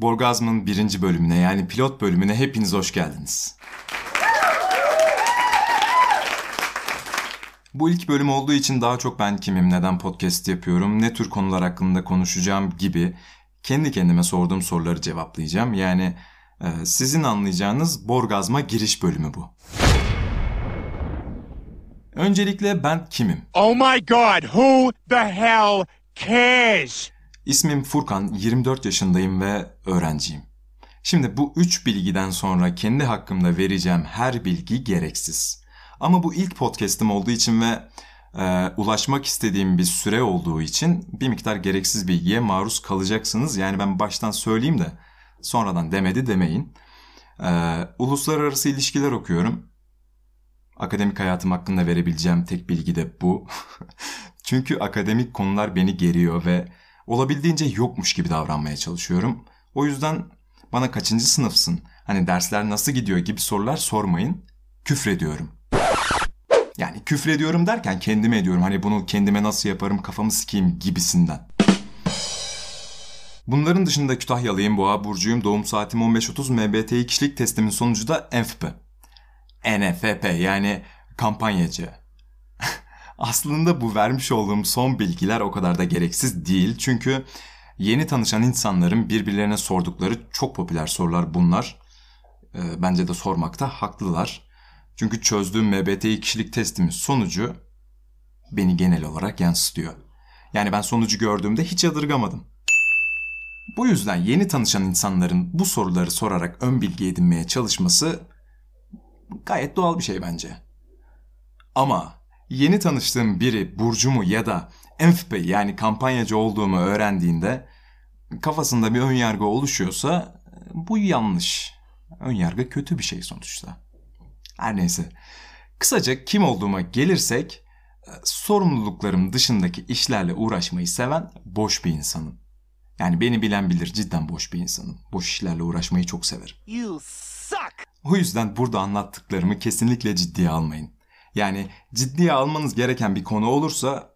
Borgazm'ın birinci bölümüne yani pilot bölümüne hepiniz hoş geldiniz. Bu ilk bölüm olduğu için daha çok ben kimim, neden podcast yapıyorum, ne tür konular hakkında konuşacağım gibi kendi kendime sorduğum soruları cevaplayacağım. Yani e, sizin anlayacağınız Borgazm'a giriş bölümü bu. Öncelikle ben kimim? Oh my god, who the hell cares? İsmim Furkan, 24 yaşındayım ve öğrenciyim. Şimdi bu üç bilgiden sonra kendi hakkımda vereceğim her bilgi gereksiz. Ama bu ilk podcast'im olduğu için ve e, ulaşmak istediğim bir süre olduğu için bir miktar gereksiz bilgiye maruz kalacaksınız. Yani ben baştan söyleyeyim de sonradan demedi demeyin. E, uluslararası ilişkiler okuyorum. Akademik hayatım hakkında verebileceğim tek bilgi de bu. Çünkü akademik konular beni geriyor ve olabildiğince yokmuş gibi davranmaya çalışıyorum. O yüzden bana kaçıncı sınıfsın, hani dersler nasıl gidiyor gibi sorular sormayın. Küfrediyorum. Yani küfrediyorum derken kendime ediyorum. Hani bunu kendime nasıl yaparım kafamı sikeyim gibisinden. Bunların dışında Kütahyalıyım, Boğa Burcu'yum, doğum saatim 15.30, MBTİ kişilik testimin sonucu da NFP. NFP yani kampanyacı. Aslında bu vermiş olduğum son bilgiler o kadar da gereksiz değil. Çünkü yeni tanışan insanların birbirlerine sordukları çok popüler sorular bunlar. E, bence de sormakta haklılar. Çünkü çözdüğüm MBTİ kişilik testimin sonucu beni genel olarak yansıtıyor. Yani ben sonucu gördüğümde hiç yadırgamadım. Bu yüzden yeni tanışan insanların bu soruları sorarak ön bilgi edinmeye çalışması gayet doğal bir şey bence. Ama yeni tanıştığım biri burcumu ya da enfp yani kampanyacı olduğumu öğrendiğinde kafasında bir ön yargı oluşuyorsa bu yanlış. Ön yargı kötü bir şey sonuçta. Her neyse. Kısaca kim olduğuma gelirsek sorumluluklarım dışındaki işlerle uğraşmayı seven boş bir insanım. Yani beni bilen bilir cidden boş bir insanım. Boş işlerle uğraşmayı çok severim. You suck! O yüzden burada anlattıklarımı kesinlikle ciddiye almayın. Yani ciddiye almanız gereken bir konu olursa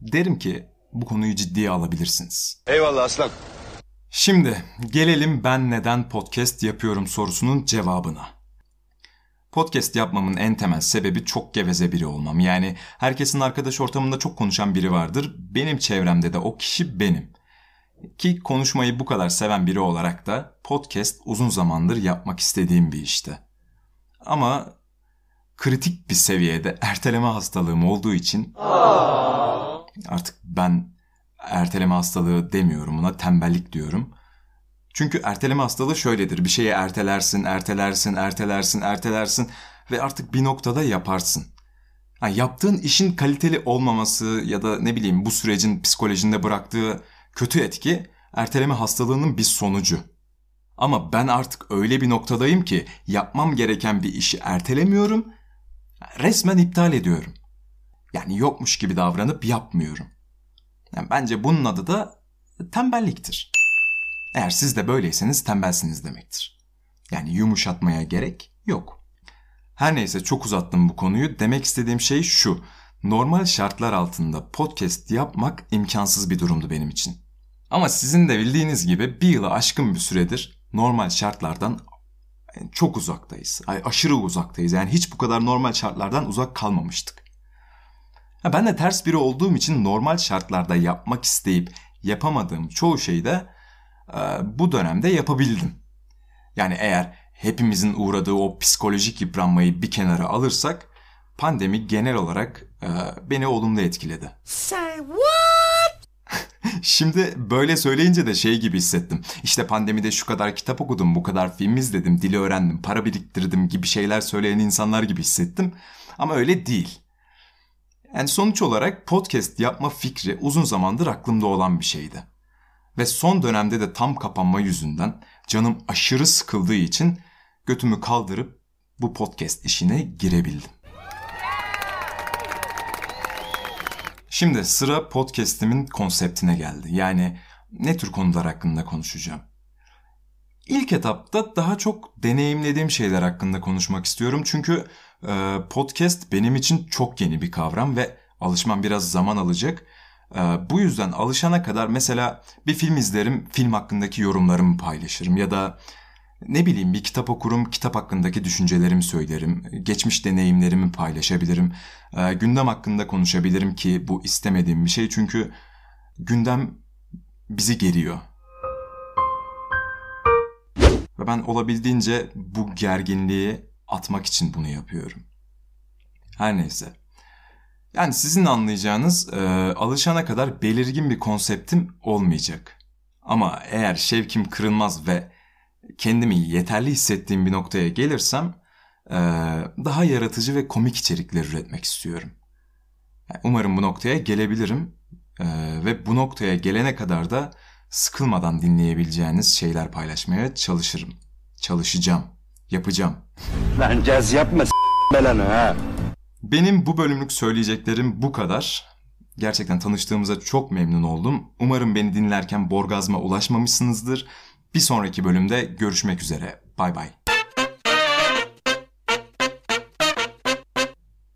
derim ki bu konuyu ciddiye alabilirsiniz. Eyvallah aslan. Şimdi gelelim ben neden podcast yapıyorum sorusunun cevabına. Podcast yapmamın en temel sebebi çok geveze biri olmam. Yani herkesin arkadaş ortamında çok konuşan biri vardır. Benim çevremde de o kişi benim. Ki konuşmayı bu kadar seven biri olarak da podcast uzun zamandır yapmak istediğim bir işte. Ama kritik bir seviyede erteleme hastalığım olduğu için artık ben erteleme hastalığı demiyorum buna tembellik diyorum. Çünkü erteleme hastalığı şöyledir. Bir şeyi ertelersin, ertelersin, ertelersin, ertelersin ve artık bir noktada yaparsın. Yani yaptığın işin kaliteli olmaması ya da ne bileyim bu sürecin psikolojinde bıraktığı kötü etki erteleme hastalığının bir sonucu. Ama ben artık öyle bir noktadayım ki yapmam gereken bir işi ertelemiyorum, resmen iptal ediyorum. Yani yokmuş gibi davranıp yapmıyorum. Yani bence bunun adı da tembelliktir. Eğer siz de böyleyseniz tembelsiniz demektir. Yani yumuşatmaya gerek yok. Her neyse çok uzattım bu konuyu. Demek istediğim şey şu. Normal şartlar altında podcast yapmak imkansız bir durumdu benim için. Ama sizin de bildiğiniz gibi bir yılı aşkın bir süredir normal şartlardan çok uzaktayız. Aşırı uzaktayız. Yani hiç bu kadar normal şartlardan uzak kalmamıştık. Ben de ters biri olduğum için normal şartlarda yapmak isteyip yapamadığım çoğu şeyi de bu dönemde yapabildim. Yani eğer hepimizin uğradığı o psikolojik yıpranmayı bir kenara alırsak pandemi genel olarak beni olumlu etkiledi. Say what? Şimdi böyle söyleyince de şey gibi hissettim. İşte pandemide şu kadar kitap okudum, bu kadar film izledim, dili öğrendim, para biriktirdim gibi şeyler söyleyen insanlar gibi hissettim. Ama öyle değil. Yani sonuç olarak podcast yapma fikri uzun zamandır aklımda olan bir şeydi. Ve son dönemde de tam kapanma yüzünden canım aşırı sıkıldığı için götümü kaldırıp bu podcast işine girebildim. Şimdi sıra podcast'imin konseptine geldi. Yani ne tür konular hakkında konuşacağım. İlk etapta daha çok deneyimlediğim şeyler hakkında konuşmak istiyorum. Çünkü e, podcast benim için çok yeni bir kavram ve alışmam biraz zaman alacak. Ee, bu yüzden alışana kadar mesela bir film izlerim, film hakkındaki yorumlarımı paylaşırım ya da ne bileyim bir kitap okurum, kitap hakkındaki düşüncelerimi söylerim, geçmiş deneyimlerimi paylaşabilirim, ee, gündem hakkında konuşabilirim ki bu istemediğim bir şey çünkü gündem bizi geriyor. Ve ben olabildiğince bu gerginliği atmak için bunu yapıyorum. Her neyse. Yani sizin anlayacağınız e, alışana kadar belirgin bir konseptim olmayacak. Ama eğer şevkim kırılmaz ve kendimi yeterli hissettiğim bir noktaya gelirsem e, daha yaratıcı ve komik içerikler üretmek istiyorum. Yani umarım bu noktaya gelebilirim e, ve bu noktaya gelene kadar da sıkılmadan dinleyebileceğiniz şeyler paylaşmaya çalışırım. Çalışacağım, yapacağım. Lan caz yapma belanı ha. Benim bu bölümlük söyleyeceklerim bu kadar. Gerçekten tanıştığımıza çok memnun oldum. Umarım beni dinlerken borgazma ulaşmamışsınızdır. Bir sonraki bölümde görüşmek üzere. Bay bay.